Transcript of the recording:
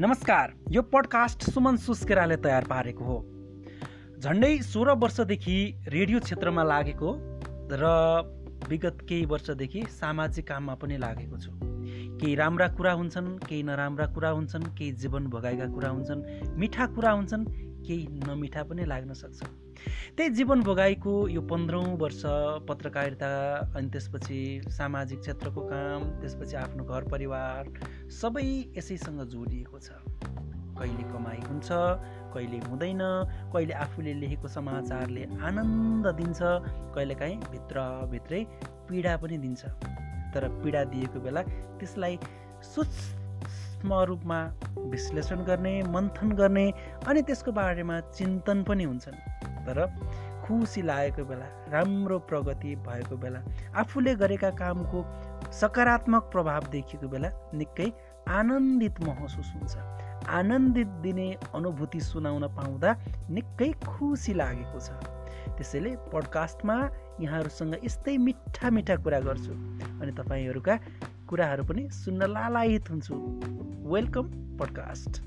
नमस्कार यो पडकास्ट सुमन सुस्केराले तयार पारेको हो। झन्डै सोह्र वर्षदेखि रेडियो क्षेत्रमा लागेको र विगत केही वर्षदेखि सामाजिक काममा पनि लागेको छु। केही राम्रा कुरा हुन्छन् केही नराम्रा कुरा हुन्छन् केही जीवन भोगाएका कुरा हुन्छन् मिठा कुरा हुन्छन् केही नमिठा पनि लाग्न सक्छ। त्यही जीवन भोगाइको यो पन्ध्रौँ वर्ष पत्रकारिता अनि त्यसपछि सामाजिक क्षेत्रको काम त्यसपछि आफ्नो घर परिवार सबै यसैसँग जोडिएको छ। कहिले कमाइ हुन्छ कहिले हुँदैन कहिले आफूले लेखेको समाचारले आनन्द दिन्छ कहिलेकाहीँ भित्रभित्रै पीडा पनि दिन्छ। तर पीडा दिएको बेला त्यसलाई सूक्ष्म रूपमा विश्लेषण गर्ने मन्थन गर्ने अनि त्यसको बारेमा चिन्तन पनि हुन्छन्। तर खुसी लागेको बेला राम्रो प्रगति भएको बेला आफूले गरेका कामको सकारात्मक प्रभाव देखिएको बेला निकै आनन्दित महसुस हुन्छ। आनन्दित दिने अनुभूति सुनाउन पाउँदा निकै खुसी लागेको छ। त्यसैले पडकास्टमा यहाँहरूसँग यस्तै मिठा मिठा कुरा गर्छु। अनि तपाईँहरूका कुराहरू पनि सुन्न लालायित हुन्छु। Welcome podcast